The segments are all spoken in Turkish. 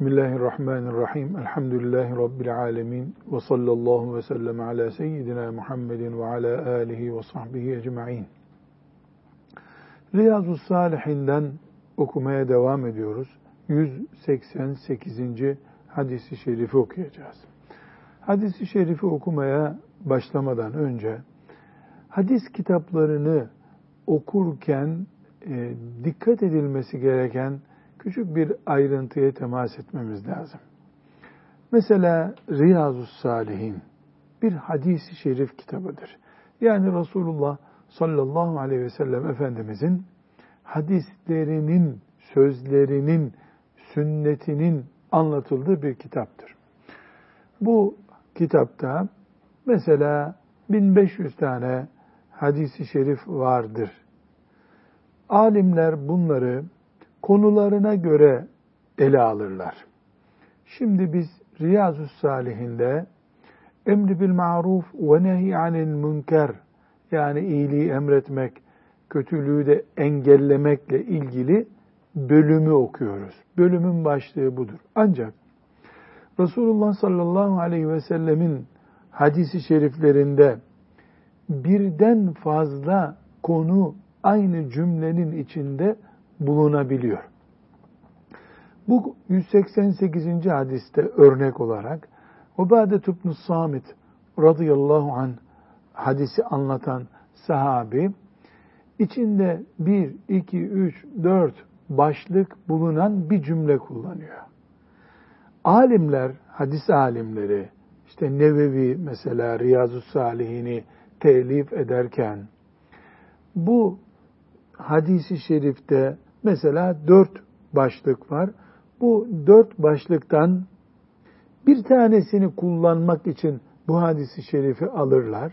Bismillahirrahmanirrahim. Elhamdülillahi Rabbil alemin. Ve sallallahu ve sellem ala seyyidina Muhammedin ve ala alihi ve sahbihi ecma'in. Riyazu Salihinden okumaya devam ediyoruz. 188. hadisi şerifi okuyacağız. Hadisi şerifi okumaya başlamadan önce hadis kitaplarını okurken e, dikkat edilmesi gereken küçük bir ayrıntıya temas etmemiz lazım. Mesela Riyazu Salihin bir hadisi şerif kitabıdır. Yani Resulullah sallallahu aleyhi ve sellem Efendimizin hadislerinin, sözlerinin, sünnetinin anlatıldığı bir kitaptır. Bu kitapta mesela 1500 tane hadisi şerif vardır. Alimler bunları konularına göre ele alırlar. Şimdi biz Riyazu Salihinde emri bil maruf ve nehy anil münker yani iyiliği emretmek, kötülüğü de engellemekle ilgili bölümü okuyoruz. Bölümün başlığı budur. Ancak Resulullah sallallahu aleyhi ve sellemin hadisi şeriflerinde birden fazla konu aynı cümlenin içinde bulunabiliyor. Bu 188. hadiste örnek olarak Ubadet ibn Samit radıyallahu an hadisi anlatan sahabi içinde 1, 2, 3, 4 başlık bulunan bir cümle kullanıyor. Alimler, hadis alimleri, işte Nevevi mesela Riyazu Salihini telif ederken bu hadisi şerifte mesela dört başlık var. Bu dört başlıktan bir tanesini kullanmak için bu hadisi şerifi alırlar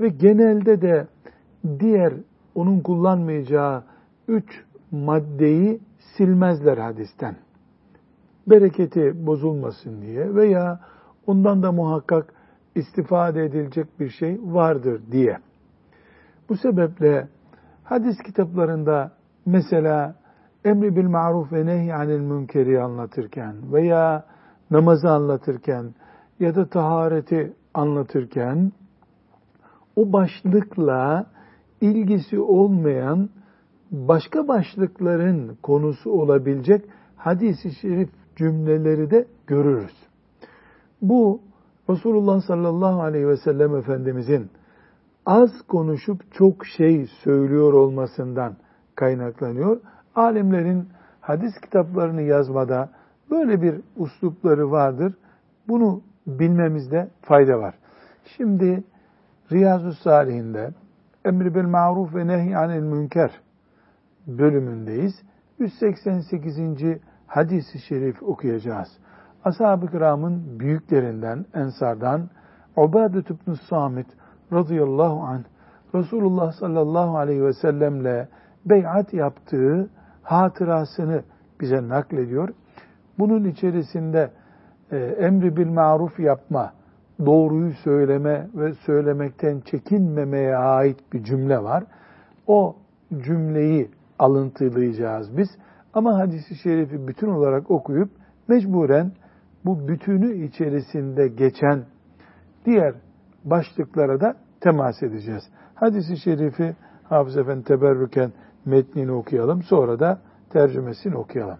ve genelde de diğer onun kullanmayacağı üç maddeyi silmezler hadisten. Bereketi bozulmasın diye veya ondan da muhakkak istifade edilecek bir şey vardır diye. Bu sebeple hadis kitaplarında mesela emri bil maruf ve nehy anil münkeri anlatırken veya namazı anlatırken ya da tahareti anlatırken o başlıkla ilgisi olmayan başka başlıkların konusu olabilecek hadisi şerif cümleleri de görürüz. Bu Resulullah sallallahu aleyhi ve sellem Efendimizin az konuşup çok şey söylüyor olmasından kaynaklanıyor. Alimlerin hadis kitaplarını yazmada böyle bir uslupları vardır. Bunu bilmemizde fayda var. Şimdi Riyazu Salihinde Emri bil maruf ve nehy anil münker bölümündeyiz. 188. hadisi şerif okuyacağız. Ashab-ı kiramın büyüklerinden, ensardan Ubadet ibn Samit radıyallahu anh Resulullah sallallahu aleyhi ve sellemle beyat yaptığı hatırasını bize naklediyor. Bunun içerisinde e, emri bil maruf yapma, doğruyu söyleme ve söylemekten çekinmemeye ait bir cümle var. O cümleyi alıntılayacağız biz. Ama hadisi şerifi bütün olarak okuyup mecburen bu bütünü içerisinde geçen diğer başlıklara da temas edeceğiz. Hadisi şerifi Hafız Efendi teberrüken metnini okuyalım. Sonra da tercümesini okuyalım.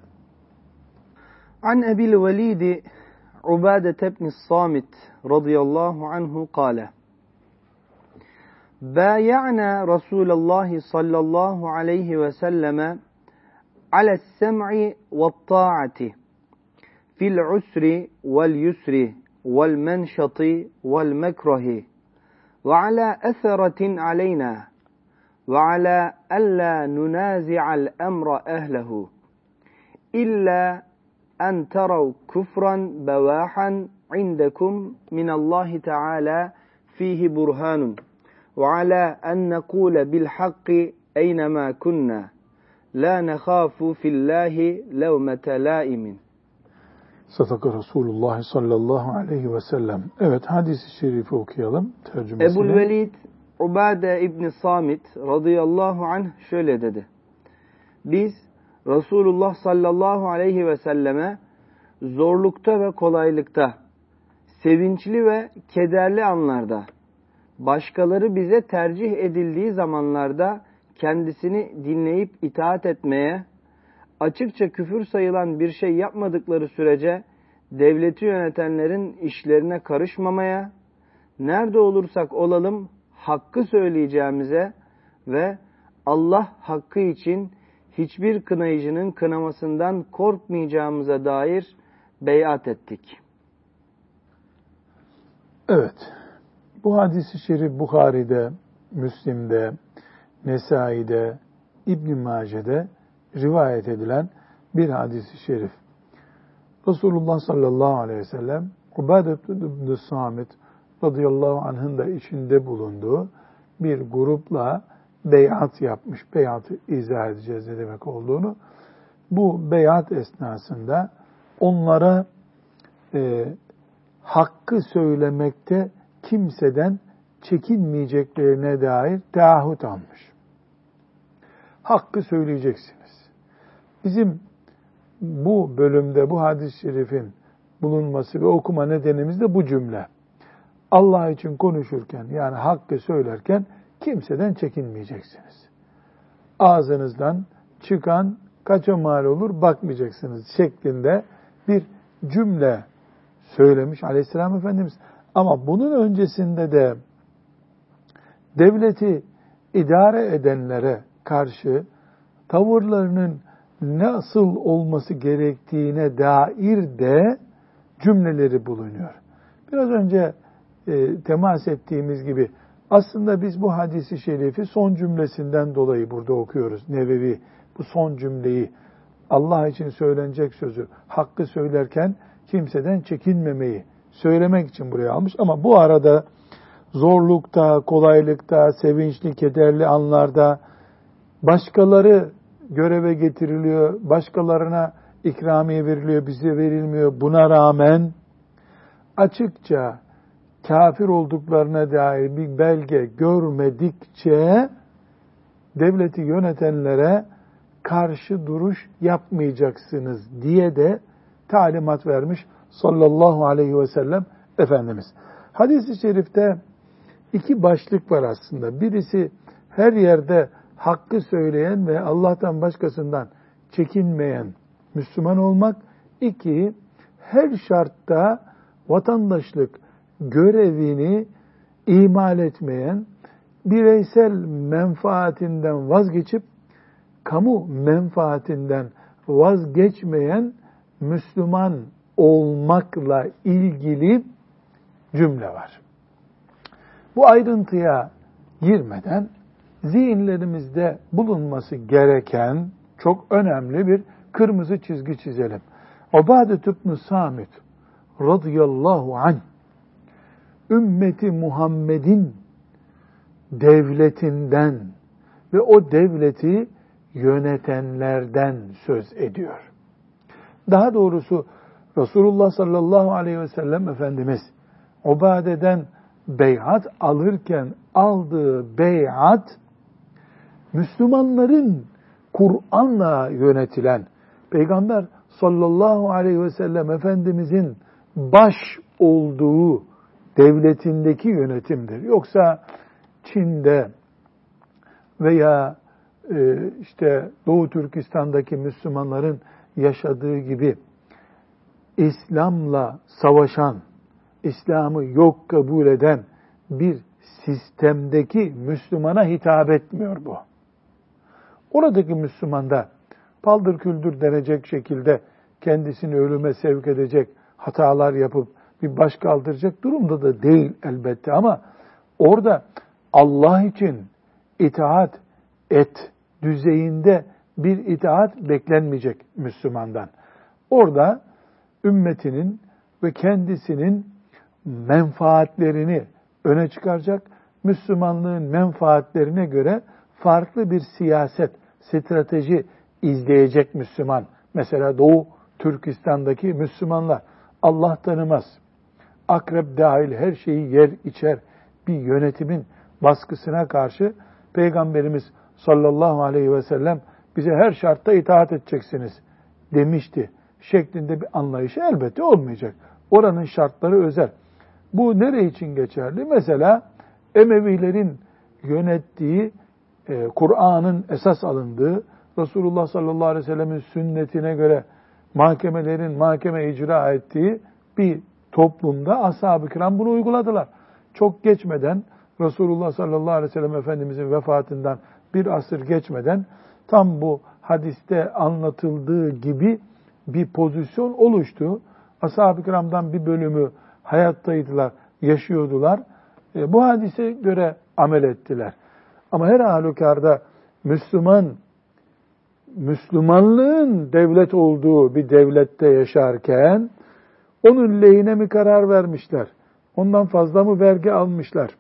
An Ebil Velidi Ubade ibn Samit radıyallahu anhu kâle بايعنا رسول الله صلى الله عليه وسلم على السمع والطاعة في العسر واليسر والمنشط والمكره وعلى أثرة علينا وعلى ألا ننازع الأمر أهله إلا أن تروا كفرا بواحا عندكم من الله تعالى فيه برهان وعلى أن نقول بالحق أينما كنا لا نخاف في الله لومة لائم Sadaka Resulullah sallallahu aleyhi ve sellem. Evet hadisi şerifi okuyalım tercümesini. Ebu'l Velid Ubade İbni Samit radıyallahu anh şöyle dedi. Biz Resulullah sallallahu aleyhi ve selleme zorlukta ve kolaylıkta, sevinçli ve kederli anlarda, başkaları bize tercih edildiği zamanlarda kendisini dinleyip itaat etmeye, açıkça küfür sayılan bir şey yapmadıkları sürece devleti yönetenlerin işlerine karışmamaya, nerede olursak olalım hakkı söyleyeceğimize ve Allah hakkı için hiçbir kınayıcının kınamasından korkmayacağımıza dair beyat ettik. Evet. Bu hadisi şerif Bukhari'de, Müslim'de, Nesai'de, İbn Mace'de rivayet edilen bir hadisi şerif. Resulullah sallallahu aleyhi ve sellem Ubadet ibn Samit radıyallahu anh'ın da içinde bulunduğu bir grupla beyat yapmış. Beyatı izah edeceğiz ne demek olduğunu. Bu beyat esnasında onlara e, hakkı söylemekte kimseden çekinmeyeceklerine dair taahhüt almış. Hakkı söyleyeceksiniz. Bizim bu bölümde bu hadis-i şerifin bulunması ve okuma nedenimiz de bu cümle. Allah için konuşurken yani hakkı söylerken kimseden çekinmeyeceksiniz. Ağzınızdan çıkan kaça mal olur bakmayacaksınız şeklinde bir cümle söylemiş Aleyhisselam Efendimiz. Ama bunun öncesinde de devleti idare edenlere karşı tavırlarının nasıl olması gerektiğine dair de cümleleri bulunuyor. Biraz önce e, temas ettiğimiz gibi aslında biz bu hadisi şerifi son cümlesinden dolayı burada okuyoruz. Nevevi bu son cümleyi Allah için söylenecek sözü hakkı söylerken kimseden çekinmemeyi söylemek için buraya almış. Ama bu arada zorlukta, kolaylıkta, sevinçli, kederli anlarda başkaları göreve getiriliyor, başkalarına ikramiye veriliyor, bize verilmiyor. Buna rağmen açıkça kafir olduklarına dair bir belge görmedikçe devleti yönetenlere karşı duruş yapmayacaksınız diye de talimat vermiş sallallahu aleyhi ve sellem Efendimiz. Hadis-i şerifte iki başlık var aslında. Birisi her yerde hakkı söyleyen ve Allah'tan başkasından çekinmeyen Müslüman olmak. İki, her şartta vatandaşlık görevini imal etmeyen, bireysel menfaatinden vazgeçip kamu menfaatinden vazgeçmeyen Müslüman olmakla ilgili cümle var. Bu ayrıntıya girmeden zihinlerimizde bulunması gereken çok önemli bir kırmızı çizgi çizelim. Ubadet ibn Samit radıyallahu anh ümmeti Muhammed'in devletinden ve o devleti yönetenlerden söz ediyor. Daha doğrusu Resulullah sallallahu aleyhi ve sellem Efendimiz Ubade'den beyat alırken aldığı beyat Müslümanların Kur'an'la yönetilen Peygamber sallallahu aleyhi ve sellem Efendimizin baş olduğu devletindeki yönetimdir. Yoksa Çin'de veya e, işte Doğu Türkistan'daki Müslümanların yaşadığı gibi İslam'la savaşan, İslam'ı yok kabul eden bir sistemdeki Müslümana hitap etmiyor bu. Oradaki Müslüman da paldır küldür denecek şekilde kendisini ölüme sevk edecek hatalar yapıp bir baş kaldıracak durumda da değil elbette ama orada Allah için itaat et düzeyinde bir itaat beklenmeyecek Müslümandan. Orada ümmetinin ve kendisinin menfaatlerini öne çıkaracak, Müslümanlığın menfaatlerine göre farklı bir siyaset, strateji izleyecek Müslüman. Mesela Doğu Türkistan'daki Müslümanlar Allah tanımaz. Akrep dahil her şeyi yer içer bir yönetimin baskısına karşı Peygamberimiz sallallahu aleyhi ve sellem bize her şartta itaat edeceksiniz demişti. şeklinde bir anlayışı elbette olmayacak. Oranın şartları özel. Bu nere için geçerli? Mesela Emevilerin yönettiği, e, Kur'an'ın esas alındığı, Resulullah sallallahu aleyhi ve sellemin sünnetine göre mahkemelerin mahkeme icra ettiği bir toplumda ashab-ı kiram bunu uyguladılar. Çok geçmeden Resulullah sallallahu aleyhi ve sellem Efendimizin vefatından bir asır geçmeden tam bu hadiste anlatıldığı gibi bir pozisyon oluştu. Ashab-ı kiramdan bir bölümü hayattaydılar, yaşıyordular. E, bu hadise göre amel ettiler. Ama her halükarda Müslüman, Müslümanlığın devlet olduğu bir devlette yaşarken onun lehine mi karar vermişler? Ondan fazla mı vergi almışlar?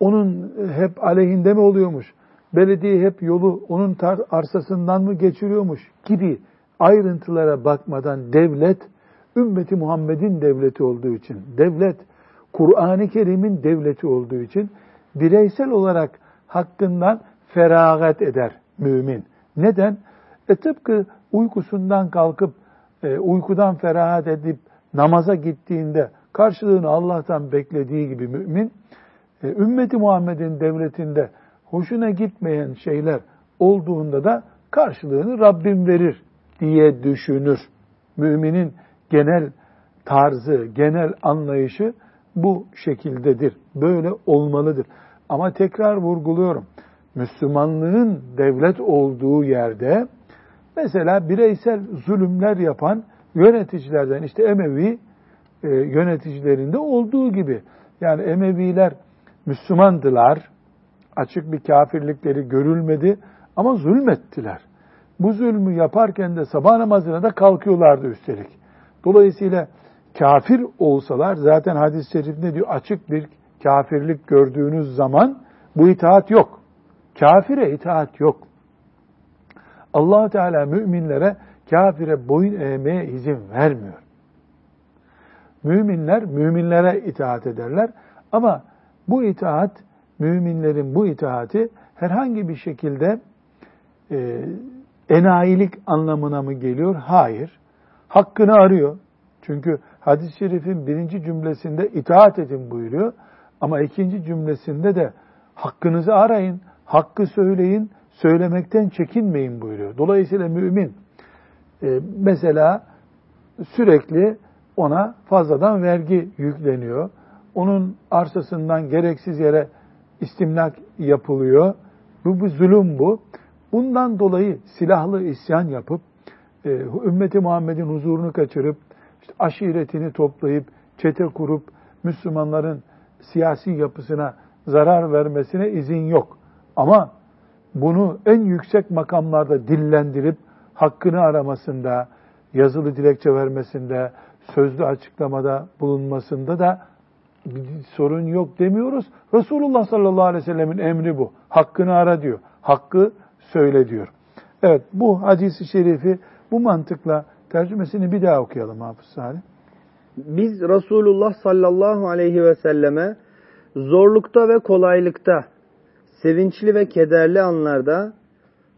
Onun hep aleyhinde mi oluyormuş? Belediye hep yolu onun arsasından mı geçiriyormuş gibi ayrıntılara bakmadan devlet, ümmeti Muhammed'in devleti olduğu için, devlet, Kur'an-ı Kerim'in devleti olduğu için bireysel olarak hakkından feragat eder mümin. Neden? E tıpkı uykusundan kalkıp, e, uykudan ferahat edip namaza gittiğinde karşılığını Allah'tan beklediği gibi mümin, e, ümmeti Muhammed'in devletinde hoşuna gitmeyen şeyler olduğunda da karşılığını Rabbim verir diye düşünür. Müminin genel tarzı, genel anlayışı bu şekildedir. Böyle olmalıdır. Ama tekrar vurguluyorum. Müslümanlığın devlet olduğu yerde mesela bireysel zulümler yapan yöneticilerden işte Emevi e, yöneticilerinde olduğu gibi yani Emeviler Müslümandılar. Açık bir kafirlikleri görülmedi ama zulmettiler. Bu zulmü yaparken de sabah namazına da kalkıyorlardı üstelik. Dolayısıyla kafir olsalar zaten hadis-i şerif ne diyor? Açık bir kafirlik gördüğünüz zaman bu itaat yok. Kafire itaat yok. Allah Teala müminlere kafire boyun eğmeye izin vermiyor. Müminler müminlere itaat ederler ama bu itaat, müminlerin bu itaati herhangi bir şekilde e, enayilik anlamına mı geliyor? Hayır. Hakkını arıyor. Çünkü hadis-i şerifin birinci cümlesinde itaat edin buyuruyor. Ama ikinci cümlesinde de hakkınızı arayın, hakkı söyleyin, söylemekten çekinmeyin buyuruyor. Dolayısıyla mümin e, mesela sürekli ona fazladan vergi yükleniyor. Onun arsasından gereksiz yere istimlak yapılıyor. Bu bir zulüm bu. Bundan dolayı silahlı isyan yapıp e, ümmeti Muhammed'in huzurunu kaçırıp işte aşiretini toplayıp çete kurup Müslümanların siyasi yapısına zarar vermesine izin yok. Ama bunu en yüksek makamlarda dillendirip hakkını aramasında, yazılı dilekçe vermesinde, sözlü açıklamada bulunmasında da sorun yok demiyoruz. Resulullah sallallahu aleyhi ve sellemin emri bu. Hakkını ara diyor. Hakkı söyle diyor. Evet bu hadisi şerifi bu mantıkla tercümesini bir daha okuyalım Hafız Salih. Biz Resulullah sallallahu aleyhi ve selleme zorlukta ve kolaylıkta, sevinçli ve kederli anlarda,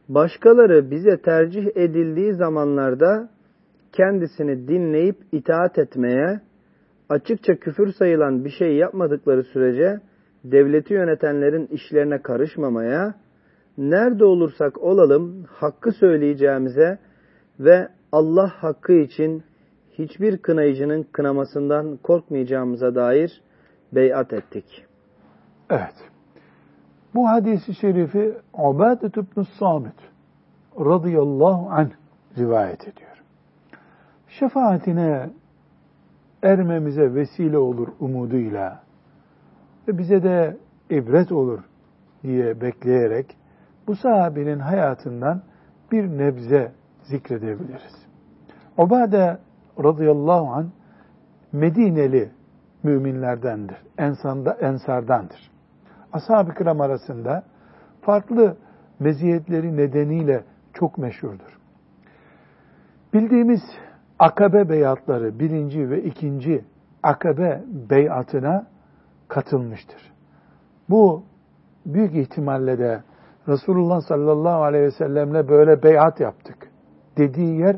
başkaları bize tercih edildiği zamanlarda kendisini dinleyip itaat etmeye, açıkça küfür sayılan bir şey yapmadıkları sürece devleti yönetenlerin işlerine karışmamaya, nerede olursak olalım hakkı söyleyeceğimize ve Allah hakkı için hiçbir kınayıcının kınamasından korkmayacağımıza dair beyat ettik. Evet. Bu hadisi şerifi Ubadet ibn Samit radıyallahu anh rivayet ediyor. Şefaatine ermemize vesile olur umuduyla ve bize de ibret olur diye bekleyerek bu sahabenin hayatından bir nebze zikredebiliriz. Ubade radıyallahu an Medineli müminlerdendir. Ensanda, ensardandır. Ashab-ı kiram arasında farklı meziyetleri nedeniyle çok meşhurdur. Bildiğimiz akabe beyatları birinci ve ikinci akabe beyatına katılmıştır. Bu büyük ihtimalle de Resulullah sallallahu aleyhi ve sellemle böyle beyat yaptık dediği yer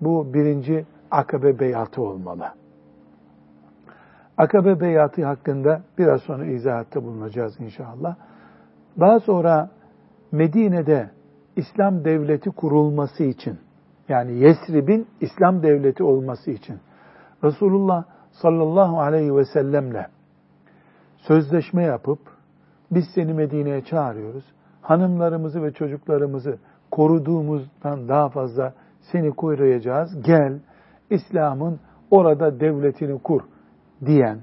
Bu birinci akabe beyatı olmalı. Akabe beyatı hakkında biraz sonra izahatta bulunacağız inşallah. Daha sonra Medine'de İslam devleti kurulması için yani Yesrib'in İslam devleti olması için Resulullah sallallahu aleyhi ve sellemle sözleşme yapıp biz seni Medine'ye çağırıyoruz. Hanımlarımızı ve çocuklarımızı koruduğumuzdan daha fazla seni koruyacağız. Gel İslam'ın orada devletini kur diyen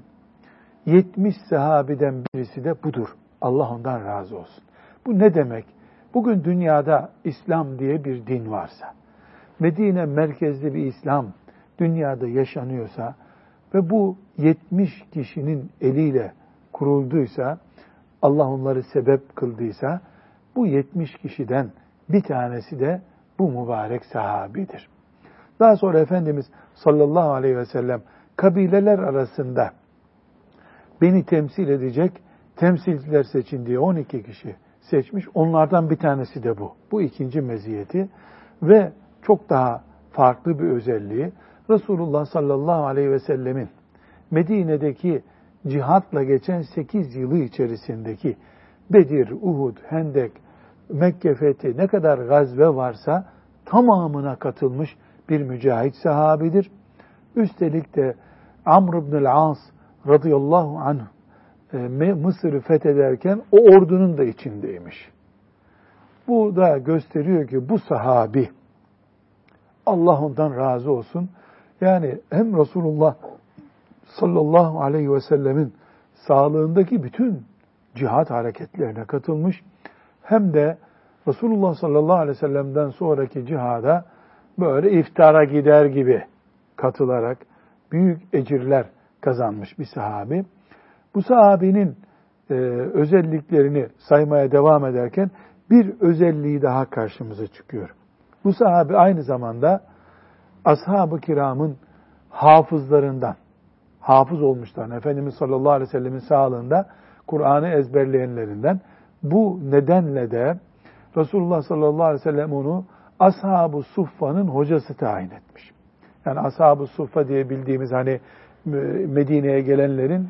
70 sahabiden birisi de budur. Allah ondan razı olsun. Bu ne demek? Bugün dünyada İslam diye bir din varsa, Medine merkezli bir İslam dünyada yaşanıyorsa ve bu 70 kişinin eliyle kurulduysa, Allah onları sebep kıldıysa, bu 70 kişiden bir tanesi de bu mübarek sahabidir. Daha sonra Efendimiz sallallahu aleyhi ve sellem kabileler arasında beni temsil edecek temsilciler seçin diye 12 kişi seçmiş. Onlardan bir tanesi de bu. Bu ikinci meziyeti ve çok daha farklı bir özelliği Resulullah sallallahu aleyhi ve sellemin Medine'deki cihatla geçen 8 yılı içerisindeki Bedir, Uhud, Hendek, Mekke fethi ne kadar gazve varsa tamamına katılmış bir mücahit sahabidir. Üstelik de Amr ibn as radıyallahu anh e, Mısır'ı fethederken o ordunun da içindeymiş. Bu da gösteriyor ki bu sahabi Allah ondan razı olsun. Yani hem Resulullah sallallahu aleyhi ve sellemin sağlığındaki bütün cihat hareketlerine katılmış hem de Resulullah sallallahu aleyhi ve sellem'den sonraki cihada böyle iftara gider gibi katılarak büyük ecirler kazanmış bir sahabi. Bu sahabinin e, özelliklerini saymaya devam ederken bir özelliği daha karşımıza çıkıyor. Bu sahabi aynı zamanda ashab-ı kiramın hafızlarından, hafız olmuşlar. Efendimiz sallallahu aleyhi ve sellemin sağlığında Kur'an'ı ezberleyenlerinden. Bu nedenle de Resulullah sallallahu aleyhi ve sellem onu Ashab-ı Suffa'nın hocası tayin etmiş. Yani Ashab-ı Suffa diye bildiğimiz hani Medine'ye gelenlerin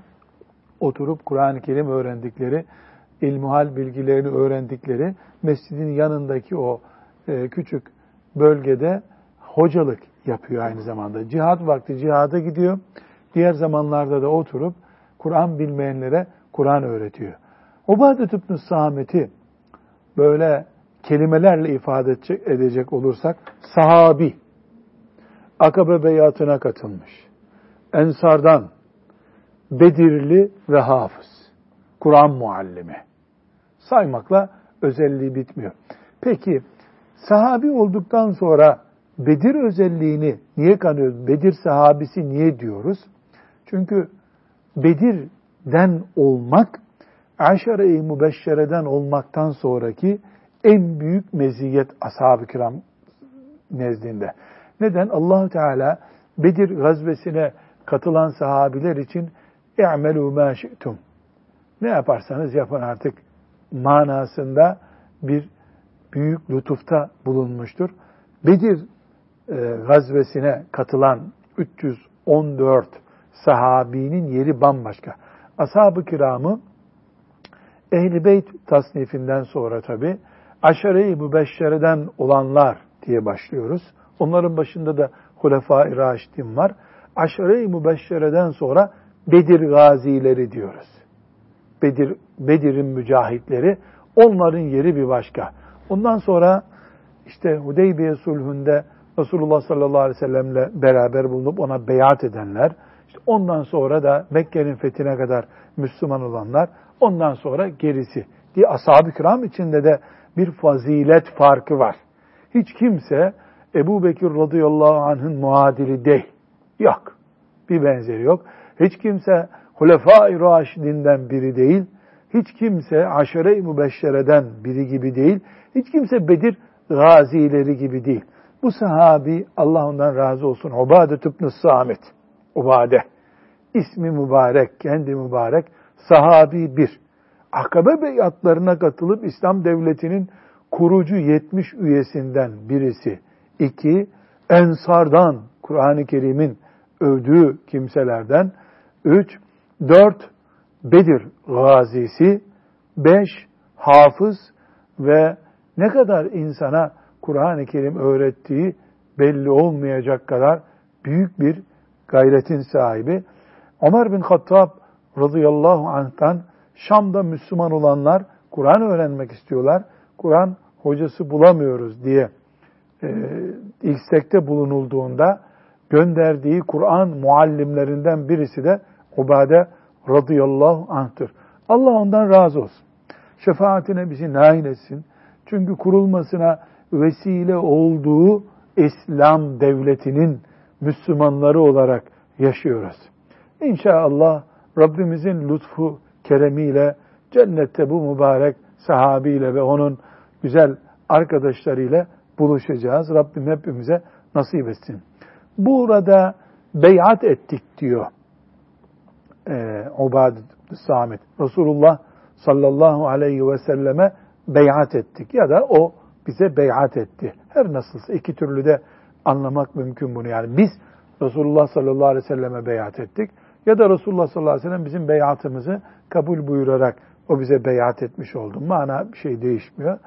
oturup Kur'an-ı Kerim öğrendikleri, ilmuhal bilgilerini öğrendikleri mescidin yanındaki o e, küçük bölgede hocalık yapıyor aynı zamanda. Cihad vakti cihada gidiyor. Diğer zamanlarda da oturup Kur'an bilmeyenlere Kur'an öğretiyor. Ubadet İbn Samet'i böyle kelimelerle ifade edecek olursak sahabi, Akabe beyatına katılmış. Ensardan, Bedirli ve hafız. Kur'an muallimi. Saymakla özelliği bitmiyor. Peki sahabi olduktan sonra Bedir özelliğini niye kanıyoruz? Bedir sahabisi niye diyoruz? Çünkü Bedir'den olmak, Aşere-i Mübeşşere'den olmaktan sonraki en büyük meziyet ashab-ı kiram nezdinde. Neden? allah Teala Bedir gazvesine katılan sahabiler için اِعْمَلُوا مَا شِئْتُمْ Ne yaparsanız yapın artık manasında bir büyük lütufta bulunmuştur. Bedir e, gazvesine katılan 314 sahabinin yeri bambaşka. Ashab-ı kiramı Ehl-i Beyt tasnifinden sonra tabi aşere-i mübeşşereden olanlar diye başlıyoruz. Onların başında da Hulefai Raşidin var. Aşere-i mübeşşereden sonra Bedir gazileri diyoruz. Bedir, Bedir'in mücahitleri. Onların yeri bir başka. Ondan sonra işte Hudeybiye sulhünde Resulullah sallallahu aleyhi ve sellemle beraber bulunup ona beyat edenler, işte ondan sonra da Mekke'nin fethine kadar Müslüman olanlar, ondan sonra gerisi diye ashab-ı kiram içinde de bir fazilet farkı var. Hiç kimse Ebu Bekir radıyallahu anh'ın muadili değil. Yok. Bir benzeri yok. Hiç kimse Hulefai Raşidinden biri değil. Hiç kimse aşere-i mübeşşereden biri gibi değil. Hiç kimse Bedir gazileri gibi değil. Bu sahabi Allah ondan razı olsun. Ubade ibn Samit. Ubade. İsmi mübarek, kendi mübarek. Sahabi bir. Akabe beyatlarına katılıp İslam devletinin kurucu 70 üyesinden birisi. İki, ensardan Kur'an-ı Kerim'in övdüğü kimselerden, üç, dört, Bedir gazisi, beş, hafız ve ne kadar insana Kur'an-ı Kerim öğrettiği belli olmayacak kadar büyük bir gayretin sahibi. Ömer bin Hattab radıyallahu anh'tan Şam'da Müslüman olanlar Kur'an öğrenmek istiyorlar. Kur'an hocası bulamıyoruz diye e, istekte bulunulduğunda gönderdiği Kur'an muallimlerinden birisi de Ubade radıyallahu anh'tır. Allah ondan razı olsun. Şefaatine bizi nail etsin. Çünkü kurulmasına vesile olduğu İslam devletinin Müslümanları olarak yaşıyoruz. İnşallah Rabbimizin lütfu, keremiyle cennette bu mübarek sahabiyle ve onun güzel arkadaşlarıyla buluşacağız. Rabbim hepimize nasip etsin. Burada beyat ettik diyor e, Ubadet Samit. Resulullah sallallahu aleyhi ve selleme beyat ettik ya da o bize beyat etti. Her nasılsa iki türlü de anlamak mümkün bunu. Yani biz Resulullah sallallahu aleyhi ve selleme beyat ettik ya da Resulullah sallallahu aleyhi ve sellem bizim beyatımızı kabul buyurarak o bize beyat etmiş oldu. Mana bir şey değişmiyor.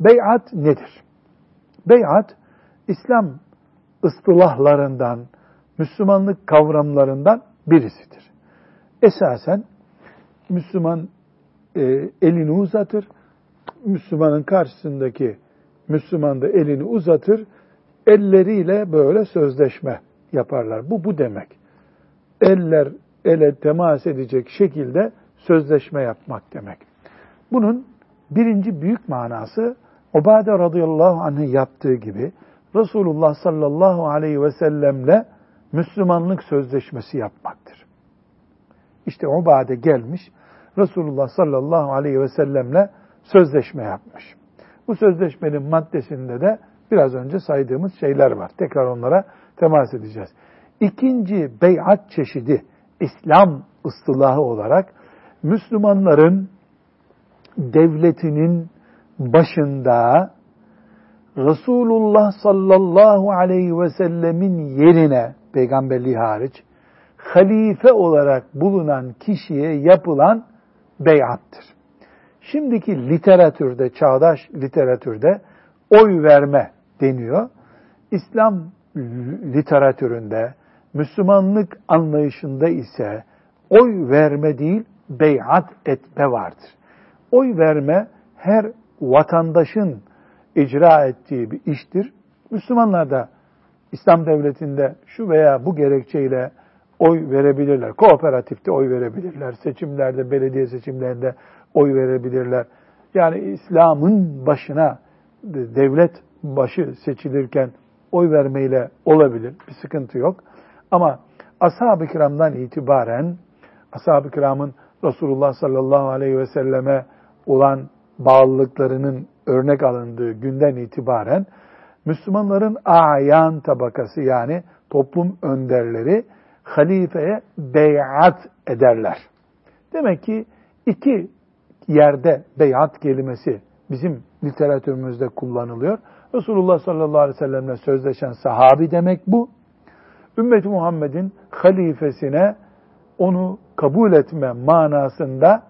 Beyat nedir? Beyat İslam ıstılahlarından, Müslümanlık kavramlarından birisidir. Esasen Müslüman e, elini uzatır, Müslümanın karşısındaki Müslüman da elini uzatır, elleriyle böyle sözleşme yaparlar. Bu bu demek. Eller ele temas edecek şekilde sözleşme yapmak demek. Bunun birinci büyük manası Ubade radıyallahu anh'ın yaptığı gibi Resulullah sallallahu aleyhi ve sellemle Müslümanlık sözleşmesi yapmaktır. İşte Ubade gelmiş Resulullah sallallahu aleyhi ve sellemle sözleşme yapmış. Bu sözleşmenin maddesinde de biraz önce saydığımız şeyler var. Tekrar onlara temas edeceğiz. İkinci beyat çeşidi İslam ıstılahı olarak Müslümanların devletinin başında Resulullah sallallahu aleyhi ve sellemin yerine peygamberliği hariç halife olarak bulunan kişiye yapılan beyattır. Şimdiki literatürde, çağdaş literatürde oy verme deniyor. İslam literatüründe, Müslümanlık anlayışında ise oy verme değil, beyat etme vardır. Oy verme her vatandaşın icra ettiği bir iştir. Müslümanlar da İslam devletinde şu veya bu gerekçeyle oy verebilirler. Kooperatifte oy verebilirler. Seçimlerde, belediye seçimlerinde oy verebilirler. Yani İslam'ın başına devlet başı seçilirken oy vermeyle olabilir. Bir sıkıntı yok. Ama ashab-ı kiramdan itibaren ashab-ı kiramın Resulullah sallallahu aleyhi ve selleme olan bağlılıklarının örnek alındığı günden itibaren Müslümanların ayan tabakası yani toplum önderleri halifeye beyat ederler. Demek ki iki yerde beyat kelimesi bizim literatürümüzde kullanılıyor. Resulullah sallallahu aleyhi ve sellemle sözleşen sahabi demek bu. Ümmeti Muhammed'in halifesine onu kabul etme manasında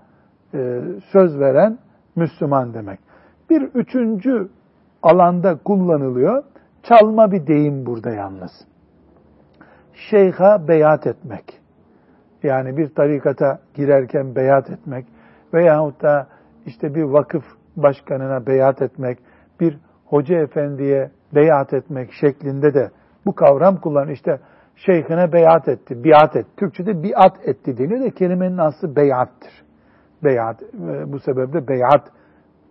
e, söz veren Müslüman demek. Bir üçüncü alanda kullanılıyor. Çalma bir deyim burada yalnız. Şeyha beyat etmek. Yani bir tarikata girerken beyat etmek veyahut da işte bir vakıf başkanına beyat etmek, bir hoca efendiye beyat etmek şeklinde de bu kavram kullan. İşte şeyhine beyat etti, biat etti. Türkçe'de biat etti deniyor da kelimenin aslı beyattır. Beyat, bu sebeple beyat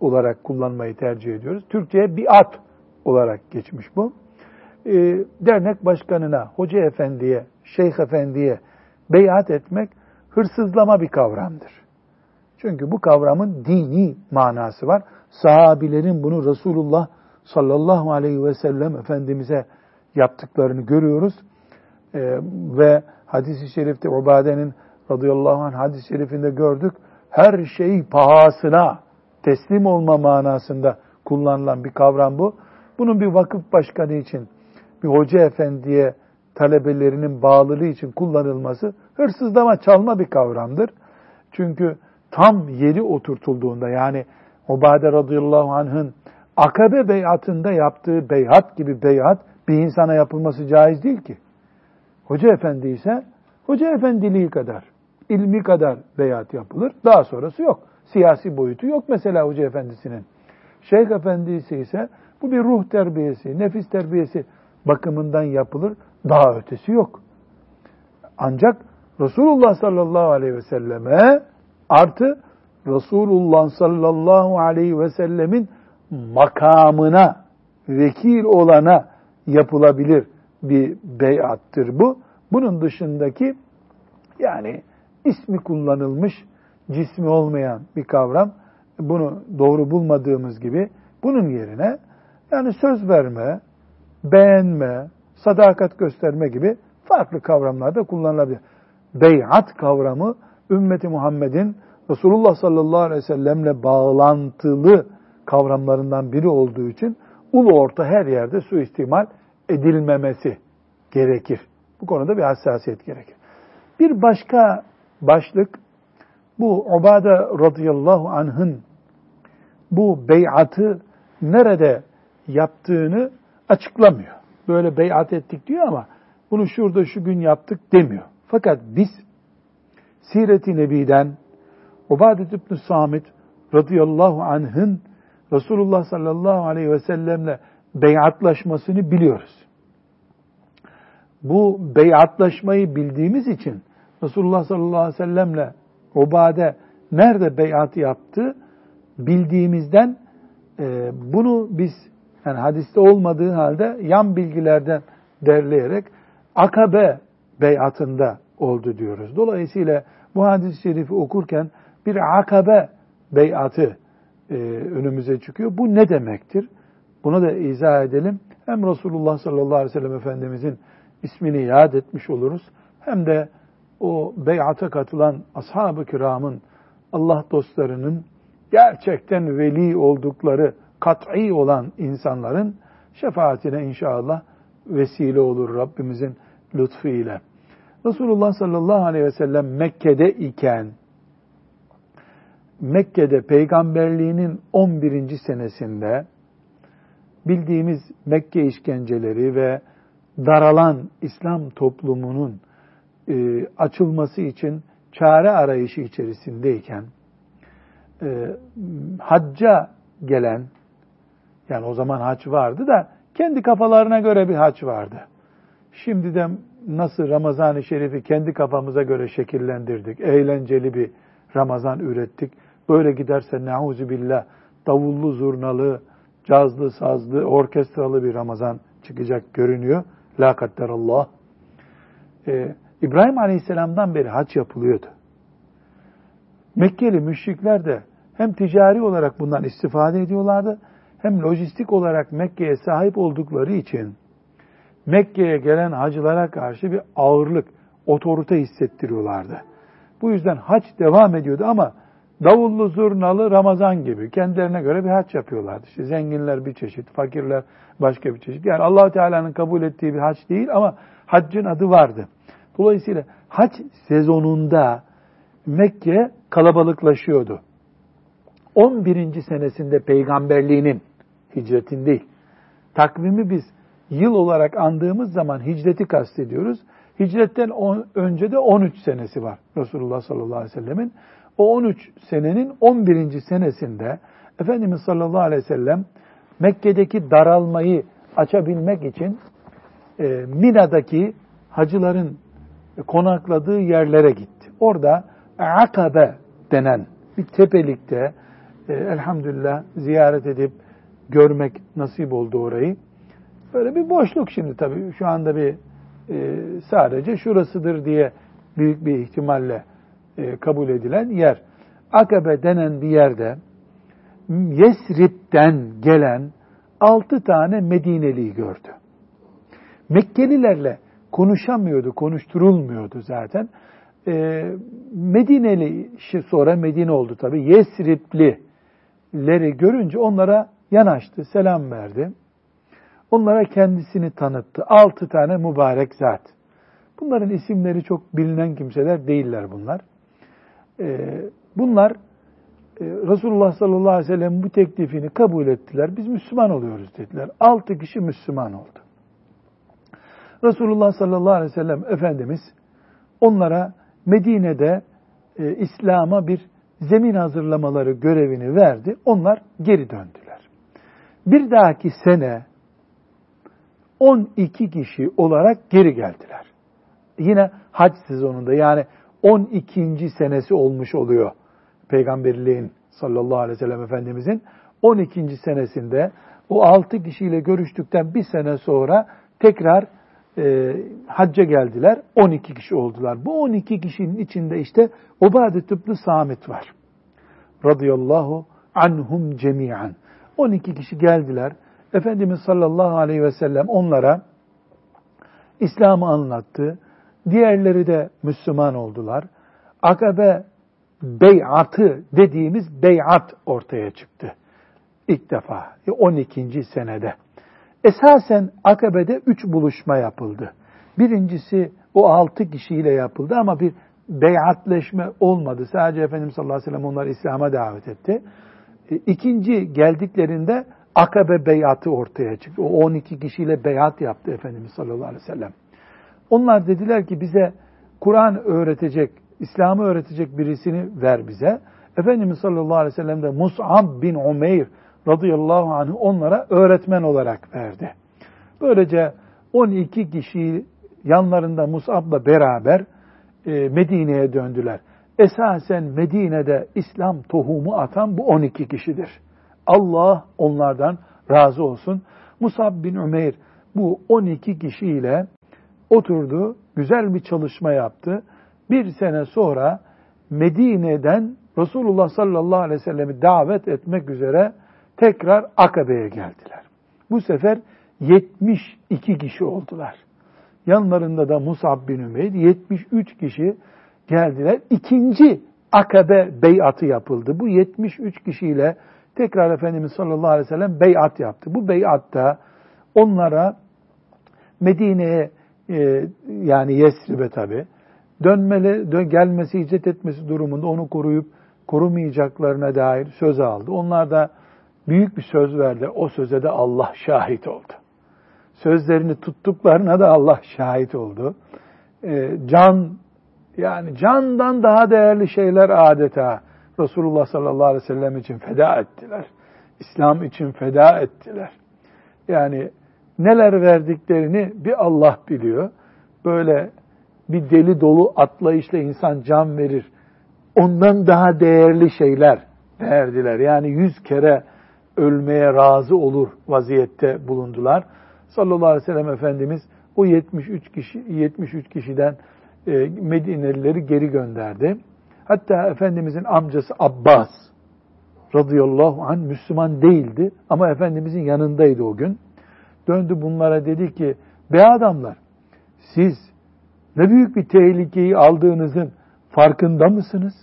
olarak kullanmayı tercih ediyoruz. Türkçe'ye biat olarak geçmiş bu. E, dernek başkanına, hoca efendiye, şeyh efendiye beyat etmek hırsızlama bir kavramdır. Çünkü bu kavramın dini manası var. Sahabilerin bunu Resulullah sallallahu aleyhi ve sellem Efendimiz'e yaptıklarını görüyoruz. Ee, ve hadis-i şerifte Ubade'nin radıyallahu anh hadis-i şerifinde gördük. Her şey pahasına teslim olma manasında kullanılan bir kavram bu. Bunun bir vakıf başkanı için, bir hoca efendiye talebelerinin bağlılığı için kullanılması hırsızlama çalma bir kavramdır. Çünkü tam yeri oturtulduğunda yani Ubade radıyallahu anh'ın Akabe beyatında yaptığı beyat gibi beyat bir insana yapılması caiz değil ki. Hoca efendi ise hoca efendiliği kadar, ilmi kadar beyat yapılır. Daha sonrası yok. Siyasi boyutu yok mesela hoca efendisinin. Şeyh efendisi ise bu bir ruh terbiyesi, nefis terbiyesi bakımından yapılır. Daha ötesi yok. Ancak Resulullah sallallahu aleyhi ve selleme artı Resulullah sallallahu aleyhi ve sellemin makamına vekil olana yapılabilir bir beyattır bu. Bunun dışındaki yani ismi kullanılmış, cismi olmayan bir kavram. Bunu doğru bulmadığımız gibi bunun yerine yani söz verme, beğenme, sadakat gösterme gibi farklı kavramlarda kullanılabilir. Beyat kavramı ümmeti Muhammed'in Resulullah sallallahu aleyhi ve sellemle bağlantılı kavramlarından biri olduğu için ulu orta her yerde suistimal edilmemesi gerekir. Bu konuda bir hassasiyet gerekir. Bir başka başlık bu Ubade radıyallahu anh'ın bu beyatı nerede yaptığını açıklamıyor. Böyle beyat ettik diyor ama bunu şurada şu gün yaptık demiyor. Fakat biz Siret-i Nebi'den Ubadet İbn Samit radıyallahu anh'ın Resulullah sallallahu aleyhi ve sellemle beyatlaşmasını biliyoruz. Bu beyatlaşmayı bildiğimiz için Resulullah sallallahu aleyhi ve sellemle Ubade nerede beyat yaptı bildiğimizden e, bunu biz yani hadiste olmadığı halde yan bilgilerden derleyerek Akabe beyatında oldu diyoruz. Dolayısıyla bu hadis-i şerifi okurken bir Akabe beyatı e, önümüze çıkıyor. Bu ne demektir? Bunu da izah edelim. Hem Resulullah sallallahu aleyhi ve sellem Efendimizin ismini yad etmiş oluruz. Hem de o beyata katılan ashab-ı kiramın, Allah dostlarının gerçekten veli oldukları, kat'i olan insanların şefaatine inşallah vesile olur Rabbimizin lütfu ile. Resulullah sallallahu aleyhi ve sellem Mekke'de iken, Mekke'de peygamberliğinin 11. senesinde bildiğimiz Mekke işkenceleri ve daralan İslam toplumunun e, açılması için çare arayışı içerisindeyken e, hacca gelen yani o zaman hac vardı da kendi kafalarına göre bir hac vardı. Şimdi de nasıl Ramazan-ı Şerif'i kendi kafamıza göre şekillendirdik. Eğlenceli bir Ramazan ürettik. Böyle giderse neuzu billah davullu zurnalı, cazlı sazlı, orkestralı bir Ramazan çıkacak görünüyor. La kadderallah. Ee, İbrahim Aleyhisselam'dan beri hac yapılıyordu. Mekkeli müşrikler de hem ticari olarak bundan istifade ediyorlardı, hem lojistik olarak Mekke'ye sahip oldukları için Mekke'ye gelen hacılara karşı bir ağırlık, otorite hissettiriyorlardı. Bu yüzden hac devam ediyordu ama davullu zurnalı Ramazan gibi kendilerine göre bir hac yapıyorlardı. İşte zenginler bir çeşit, fakirler başka bir çeşit. Yani allah Teala'nın kabul ettiği bir hac değil ama haccın adı vardı. Dolayısıyla hac sezonunda Mekke kalabalıklaşıyordu. 11. senesinde peygamberliğinin hicretin değil. Takvimi biz yıl olarak andığımız zaman hicreti kastediyoruz. Hicretten on, önce de 13 senesi var Resulullah sallallahu aleyhi ve sellemin. O 13 senenin 11. senesinde Efendimiz sallallahu aleyhi ve sellem Mekke'deki daralmayı açabilmek için e, Mina'daki hacıların konakladığı yerlere gitti. Orada Akabe denen bir tepelikte e, elhamdülillah ziyaret edip görmek nasip oldu orayı. Böyle bir boşluk şimdi tabii. Şu anda bir e, sadece şurasıdır diye büyük bir ihtimalle e, kabul edilen yer. Akabe denen bir yerde Yesrib'den gelen altı tane Medineli'yi gördü. Mekkelilerle konuşamıyordu, konuşturulmuyordu zaten. E, Medineli sonra Medine oldu tabi. Yesriplileri görünce onlara yanaştı, selam verdi. Onlara kendisini tanıttı. Altı tane mübarek zat. Bunların isimleri çok bilinen kimseler değiller bunlar. Ee, bunlar e, Resulullah sallallahu aleyhi ve sellem bu teklifini kabul ettiler. Biz Müslüman oluyoruz dediler. Altı kişi Müslüman oldu. Resulullah sallallahu aleyhi ve sellem Efendimiz onlara Medine'de e, İslam'a bir zemin hazırlamaları görevini verdi. Onlar geri döndüler. Bir dahaki sene 12 kişi olarak geri geldiler. Yine hac sezonunda yani 12. senesi olmuş oluyor peygamberliğin sallallahu aleyhi ve sellem Efendimizin 12. senesinde o 6 kişiyle görüştükten bir sene sonra tekrar e, hacca geldiler. 12 kişi oldular. Bu 12 kişinin içinde işte Ubadet ibn Samit var. Radıyallahu anhum cemiyen. 12 kişi geldiler. Efendimiz sallallahu aleyhi ve sellem onlara İslam'ı anlattı. Diğerleri de Müslüman oldular. Akabe beyatı dediğimiz beyat ortaya çıktı. İlk defa 12. senede. Esasen Akabe'de üç buluşma yapıldı. Birincisi o altı kişiyle yapıldı ama bir beyatleşme olmadı. Sadece Efendimiz sallallahu aleyhi ve sellem onları İslam'a davet etti. E, ikinci geldiklerinde Akabe beyatı ortaya çıktı. O 12 kişiyle beyat yaptı Efendimiz sallallahu aleyhi ve sellem. Onlar dediler ki bize Kur'an öğretecek, İslam'ı öğretecek birisini ver bize. Efendimiz sallallahu aleyhi ve sellem de Mus'ab bin Umeyr radıyallahu anh onlara öğretmen olarak verdi. Böylece 12 kişi yanlarında Mus'ab'la beraber e, Medine'ye döndüler. Esasen Medine'de İslam tohumu atan bu 12 kişidir. Allah onlardan razı olsun. Musab bin Ümeyr bu 12 kişiyle oturdu, güzel bir çalışma yaptı. Bir sene sonra Medine'den Resulullah sallallahu aleyhi ve sellem'i davet etmek üzere tekrar Akabe'ye geldiler. Bu sefer 72 kişi oldular. Yanlarında da Musab bin Ümeyr 73 kişi geldiler. İkinci Akabe beyatı yapıldı. Bu 73 kişiyle tekrar Efendimiz sallallahu aleyhi ve sellem beyat yaptı. Bu beyatta onlara Medine'ye e, yani Yesrib'e tabi dönmeli, dön, gelmesi, hicret etmesi durumunda onu koruyup korumayacaklarına dair söz aldı. Onlar da büyük bir söz verdi. O söze de Allah şahit oldu. Sözlerini tuttuklarına da Allah şahit oldu. E, can yani candan daha değerli şeyler adeta Resulullah sallallahu aleyhi ve sellem için feda ettiler. İslam için feda ettiler. Yani neler verdiklerini bir Allah biliyor. Böyle bir deli dolu atlayışla insan can verir. Ondan daha değerli şeyler verdiler. Yani yüz kere ölmeye razı olur vaziyette bulundular. Sallallahu aleyhi ve sellem Efendimiz o 73 kişi 73 kişiden e, Medinelileri geri gönderdi. Hatta Efendimizin amcası Abbas radıyallahu anh Müslüman değildi ama Efendimizin yanındaydı o gün. Döndü bunlara dedi ki, be adamlar siz ne büyük bir tehlikeyi aldığınızın farkında mısınız?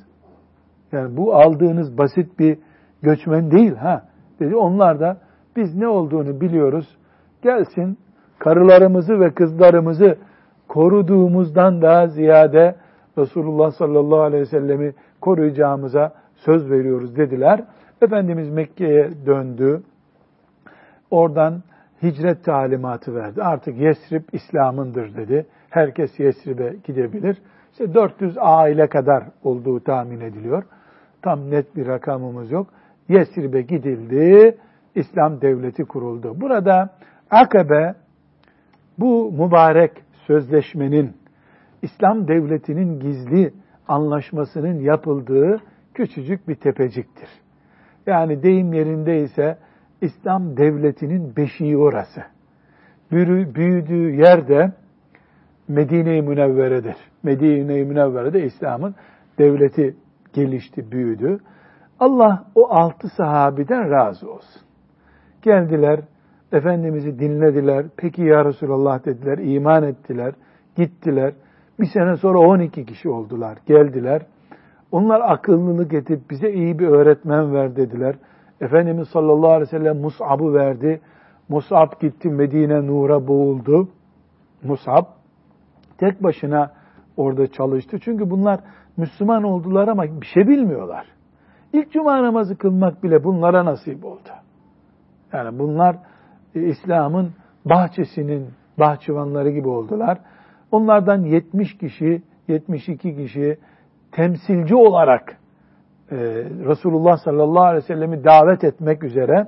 Yani bu aldığınız basit bir göçmen değil ha dedi. Onlar da biz ne olduğunu biliyoruz. Gelsin karılarımızı ve kızlarımızı koruduğumuzdan daha ziyade Resulullah sallallahu aleyhi ve sellemi koruyacağımıza söz veriyoruz dediler. Efendimiz Mekke'ye döndü. Oradan hicret talimatı verdi. Artık Yesrib İslam'ındır dedi. Herkes Yesrib'e gidebilir. İşte 400 aile kadar olduğu tahmin ediliyor. Tam net bir rakamımız yok. Yesrib'e gidildi. İslam devleti kuruldu. Burada Akabe bu mübarek sözleşmenin İslam devletinin gizli anlaşmasının yapıldığı küçücük bir tepeciktir. Yani deyim yerindeyse İslam devletinin beşiği orası. Büyüdüğü yerde Medine-i Münevvere'dir. Medine-i Münevvere'de İslam'ın devleti gelişti, büyüdü. Allah o altı sahabiden razı olsun. Geldiler, Efendimiz'i dinlediler. Peki ya Resulallah dediler, iman ettiler, gittiler. Bir sene sonra 12 kişi oldular, geldiler. Onlar akıllılık edip bize iyi bir öğretmen ver dediler. Efendimiz sallallahu aleyhi ve sellem Mus'ab'ı verdi. Mus'ab gitti Medine nura boğuldu. Mus'ab tek başına orada çalıştı. Çünkü bunlar Müslüman oldular ama bir şey bilmiyorlar. İlk cuma namazı kılmak bile bunlara nasip oldu. Yani bunlar e, İslam'ın bahçesinin bahçıvanları gibi oldular. Onlardan 70 kişi, 72 kişi temsilci olarak e, Resulullah sallallahu aleyhi ve sellem'i davet etmek üzere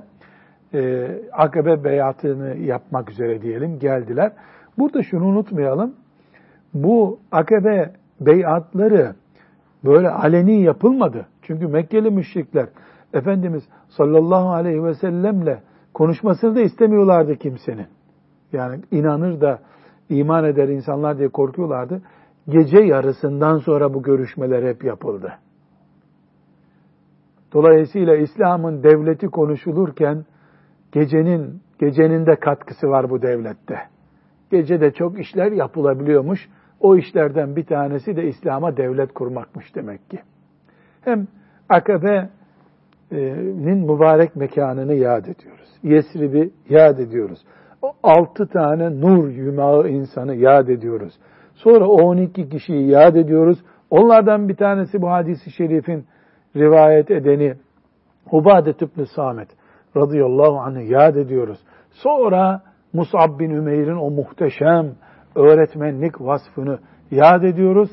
e, akabe beyatını yapmak üzere diyelim geldiler. Burada şunu unutmayalım. Bu akabe beyatları böyle aleni yapılmadı. Çünkü Mekkeli müşrikler Efendimiz sallallahu aleyhi ve sellemle konuşmasını da istemiyorlardı kimsenin. Yani inanır da iman eder insanlar diye korkuyorlardı. Gece yarısından sonra bu görüşmeler hep yapıldı. Dolayısıyla İslam'ın devleti konuşulurken gecenin gecenin de katkısı var bu devlette. Gecede çok işler yapılabiliyormuş. O işlerden bir tanesi de İslam'a devlet kurmakmış demek ki. Hem Akabe'nin mübarek mekanını yad ediyoruz. Yesrib'i yad ediyoruz. O altı tane nur yumağı insanı yad ediyoruz. Sonra o 12 kişiyi yad ediyoruz. Onlardan bir tanesi bu hadisi şerifin rivayet edeni Ubadet ibn Samet radıyallahu anh'ı yad ediyoruz. Sonra Mus'ab bin Ümeyr'in o muhteşem öğretmenlik vasfını yad ediyoruz.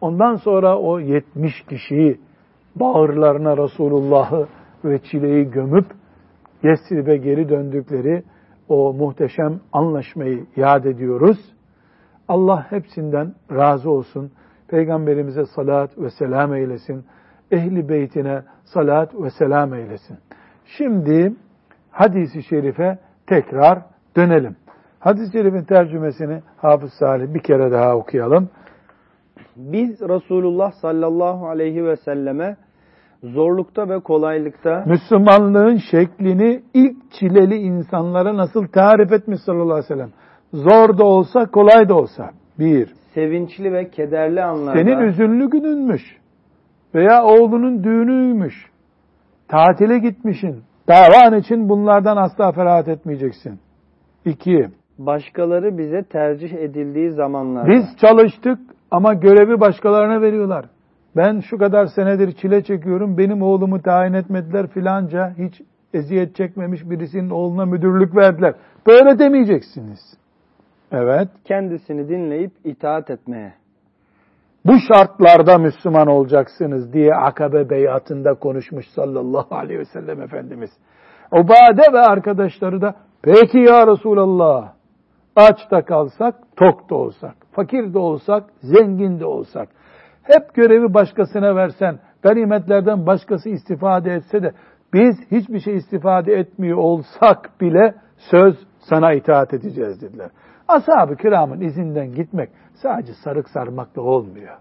Ondan sonra o 70 kişiyi bağırlarına Resulullah'ı ve çileyi gömüp Yesrib'e geri döndükleri o muhteşem anlaşmayı yad ediyoruz. Allah hepsinden razı olsun. Peygamberimize salat ve selam eylesin. Ehli beytine salat ve selam eylesin. Şimdi hadisi şerife tekrar dönelim. Hadis-i şerifin tercümesini Hafız Salih bir kere daha okuyalım. Biz Resulullah sallallahu aleyhi ve selleme zorlukta ve kolaylıkta Müslümanlığın şeklini ilk çileli insanlara nasıl tarif etmiş sallallahu aleyhi ve sellem. Zor da olsa, kolay da olsa. Bir. Sevinçli ve kederli anlarda. Senin üzünlü gününmüş. Veya oğlunun düğünüymüş. Tatile gitmişin. Davan için bunlardan asla ferahat etmeyeceksin. İki. Başkaları bize tercih edildiği zamanlarda. Biz çalıştık ama görevi başkalarına veriyorlar. Ben şu kadar senedir çile çekiyorum, benim oğlumu tayin etmediler filanca, hiç eziyet çekmemiş birisinin oğluna müdürlük verdiler. Böyle demeyeceksiniz. Evet. Kendisini dinleyip itaat etmeye. Bu şartlarda Müslüman olacaksınız diye Akabe beyatında konuşmuş sallallahu aleyhi ve sellem Efendimiz. Ubade ve arkadaşları da peki ya Resulallah aç da kalsak tok da olsak, fakir de olsak, zengin de olsak hep görevi başkasına versen, ganimetlerden başkası istifade etse de biz hiçbir şey istifade etmiyor olsak bile söz sana itaat edeceğiz dediler. Ashab-ı kiramın izinden gitmek sadece sarık sarmakla olmuyor.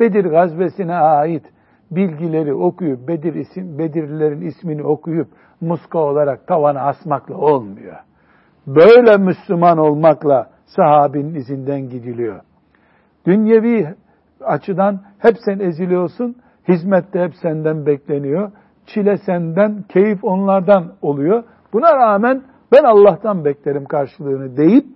Bedir gazvesine ait bilgileri okuyup, Bedir isim, Bedirlilerin ismini okuyup muska olarak tavana asmakla olmuyor. Böyle Müslüman olmakla sahabinin izinden gidiliyor. Dünyevi açıdan hep sen eziliyorsun, hizmette hep senden bekleniyor. Çile senden, keyif onlardan oluyor. Buna rağmen ben Allah'tan beklerim karşılığını deyip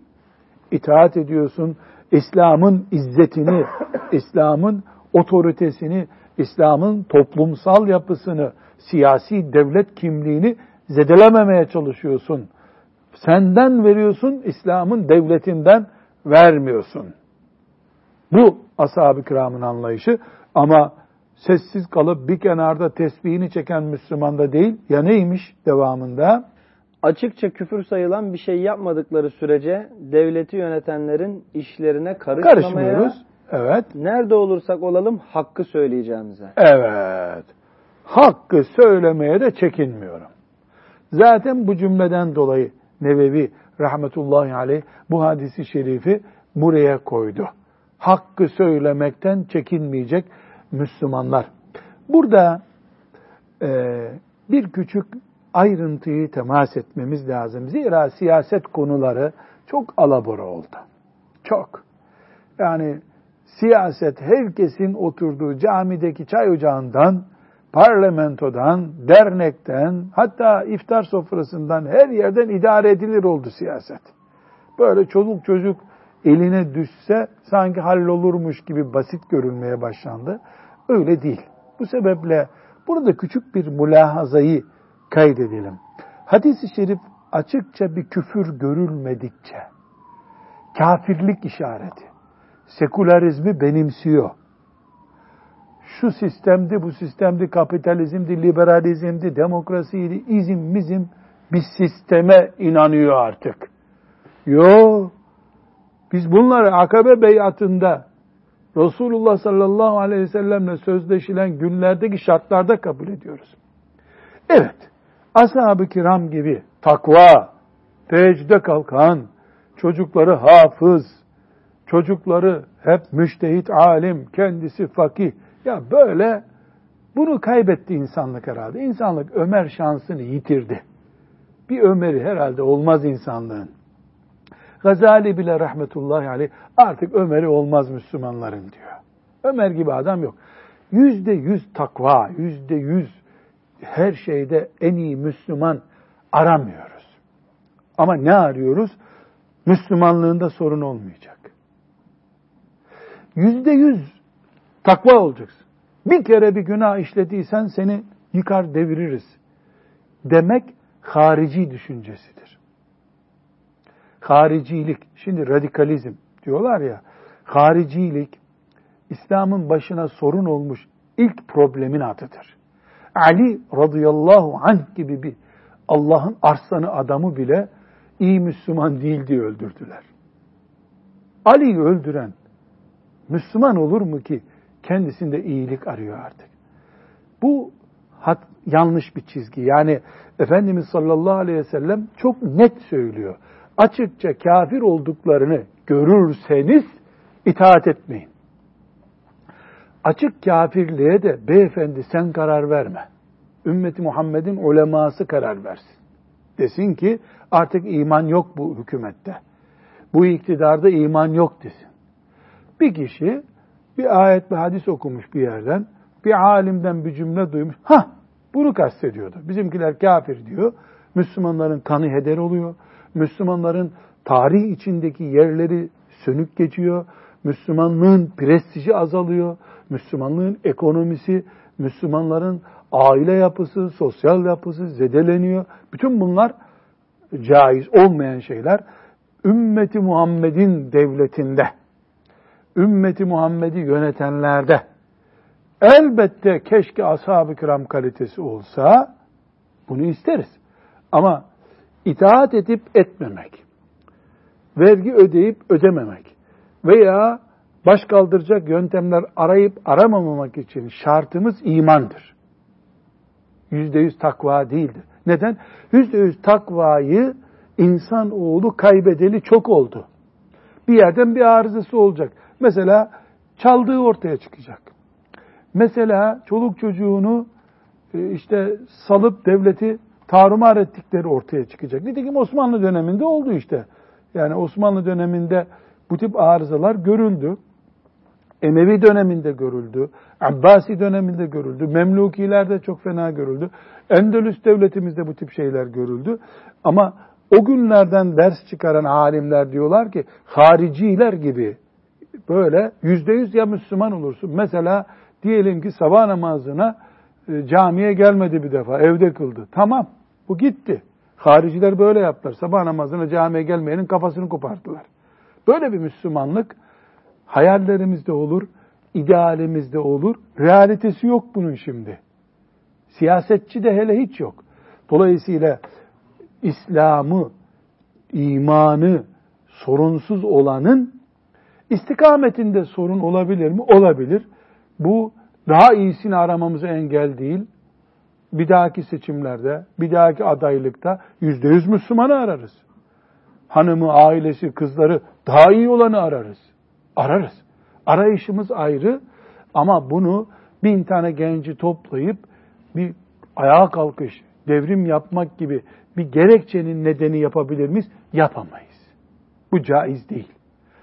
itaat ediyorsun. İslam'ın izzetini, İslam'ın otoritesini, İslam'ın toplumsal yapısını, siyasi devlet kimliğini zedelememeye çalışıyorsun. Senden veriyorsun, İslam'ın devletinden vermiyorsun. Bu ashab-ı kiramın anlayışı ama sessiz kalıp bir kenarda tesbihini çeken Müslüman da değil. Ya neymiş devamında? Açıkça küfür sayılan bir şey yapmadıkları sürece devleti yönetenlerin işlerine karışmamaya, Karışmıyoruz. Evet. nerede olursak olalım hakkı söyleyeceğimize. Evet. Hakkı söylemeye de çekinmiyorum. Zaten bu cümleden dolayı Nevevi rahmetullahi aleyh bu hadisi şerifi buraya koydu. Hakkı söylemekten çekinmeyecek Müslümanlar. Burada e, bir küçük ayrıntıyı temas etmemiz lazım. Zira siyaset konuları çok alabora oldu. Çok. Yani siyaset herkesin oturduğu camideki çay ocağından parlamentodan, dernekten, hatta iftar sofrasından her yerden idare edilir oldu siyaset. Böyle çocuk çocuk eline düşse sanki hallolurmuş gibi basit görünmeye başlandı. Öyle değil. Bu sebeple burada küçük bir mülahazayı kaydedelim. Hadis-i şerif açıkça bir küfür görülmedikçe, kafirlik işareti, sekülerizmi benimsiyor. Şu sistemdi, bu sistemdi, kapitalizmdi, liberalizmdi, demokrasiydi, izim, mizim bir sisteme inanıyor artık. Yok. Biz bunları Akabe beyatında Resulullah sallallahu aleyhi ve sellemle sözleşilen günlerdeki şartlarda kabul ediyoruz. Evet, ashab-ı kiram gibi takva, tecde kalkan, çocukları hafız, çocukları hep müştehit alim, kendisi fakih. Ya böyle bunu kaybetti insanlık herhalde. İnsanlık Ömer şansını yitirdi. Bir Ömer'i herhalde olmaz insanlığın. Gazali bile rahmetullahi aleyh artık Ömer'i olmaz Müslümanların diyor. Ömer gibi adam yok. Yüzde yüz takva, yüzde yüz her şeyde en iyi Müslüman aramıyoruz. Ama ne arıyoruz? Müslümanlığında sorun olmayacak. Yüzde yüz takva olacaksın. Bir kere bir günah işlediysen seni yıkar deviririz. Demek harici düşüncesidir haricilik, şimdi radikalizm diyorlar ya, haricilik İslam'ın başına sorun olmuş ilk problemin adıdır. Ali radıyallahu anh gibi bir Allah'ın arslanı adamı bile iyi Müslüman değil diye öldürdüler. Ali'yi öldüren Müslüman olur mu ki kendisinde iyilik arıyor artık? Bu yanlış bir çizgi. Yani Efendimiz sallallahu aleyhi ve sellem çok net söylüyor açıkça kafir olduklarını görürseniz itaat etmeyin. Açık kafirliğe de beyefendi sen karar verme. Ümmeti Muhammed'in uleması karar versin. Desin ki artık iman yok bu hükümette. Bu iktidarda iman yok desin. Bir kişi bir ayet bir hadis okumuş bir yerden, bir alimden bir cümle duymuş. Ha, bunu kastediyordu. Bizimkiler kafir diyor. Müslümanların kanı heder oluyor. Müslümanların tarih içindeki yerleri sönük geçiyor. Müslümanlığın prestiji azalıyor. Müslümanlığın ekonomisi, Müslümanların aile yapısı, sosyal yapısı zedeleniyor. Bütün bunlar caiz olmayan şeyler. Ümmeti Muhammed'in devletinde, ümmeti Muhammed'i yönetenlerde elbette keşke ashab-ı kiram kalitesi olsa bunu isteriz. Ama itaat edip etmemek, vergi ödeyip ödememek veya baş kaldıracak yöntemler arayıp aramamak için şartımız imandır. Yüzde yüz takva değildir. Neden? Yüzde yüz takvayı insan oğlu kaybedeli çok oldu. Bir yerden bir arızası olacak. Mesela çaldığı ortaya çıkacak. Mesela çoluk çocuğunu e, işte salıp devleti tarumar ettikleri ortaya çıkacak. Nitekim Osmanlı döneminde oldu işte. Yani Osmanlı döneminde bu tip arızalar görüldü. Emevi döneminde görüldü. Abbasi döneminde görüldü. Memlukilerde çok fena görüldü. Endülüs devletimizde bu tip şeyler görüldü. Ama o günlerden ders çıkaran alimler diyorlar ki hariciler gibi böyle yüzde yüz ya Müslüman olursun. Mesela diyelim ki sabah namazına e, camiye gelmedi bir defa evde kıldı. Tamam bu gitti. Hariciler böyle yaptılar. Sabah namazına camiye gelmeyenin kafasını koparttılar. Böyle bir Müslümanlık hayallerimizde olur, idealimizde olur. Realitesi yok bunun şimdi. Siyasetçi de hele hiç yok. Dolayısıyla İslam'ı, imanı sorunsuz olanın istikametinde sorun olabilir mi? Olabilir. Bu daha iyisini aramamıza engel değil bir dahaki seçimlerde, bir dahaki adaylıkta yüzde yüz Müslümanı ararız. Hanımı, ailesi, kızları daha iyi olanı ararız. Ararız. Arayışımız ayrı ama bunu bin tane genci toplayıp bir ayağa kalkış, devrim yapmak gibi bir gerekçenin nedeni yapabilir miyiz? Yapamayız. Bu caiz değil.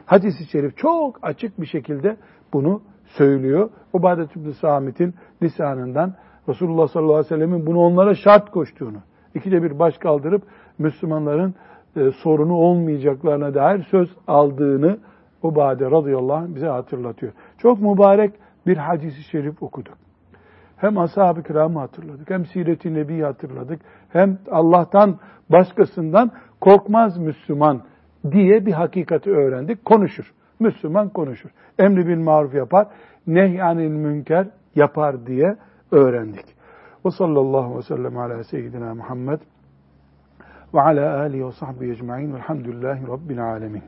Hadis-i şerif çok açık bir şekilde bunu söylüyor. Ubadet İbni Samit'in lisanından Resulullah sallallahu aleyhi ve sellemin bunu onlara şart koştuğunu, ikide bir baş kaldırıp Müslümanların e, sorunu olmayacaklarına dair söz aldığını Ubade radıyallahu anh bize hatırlatıyor. Çok mübarek bir hadisi şerif okuduk. Hem ashab-ı kiramı hatırladık, hem siret-i nebiyi hatırladık, hem Allah'tan başkasından korkmaz Müslüman diye bir hakikati öğrendik. Konuşur. Müslüman konuşur. Emri bil maruf yapar, nehyanil münker yapar diye öğrendik. Ve sallallahu ve sellem ala seyyidina Muhammed ve ala alihi ve sahbihi ecma'in velhamdülillahi rabbil alemin.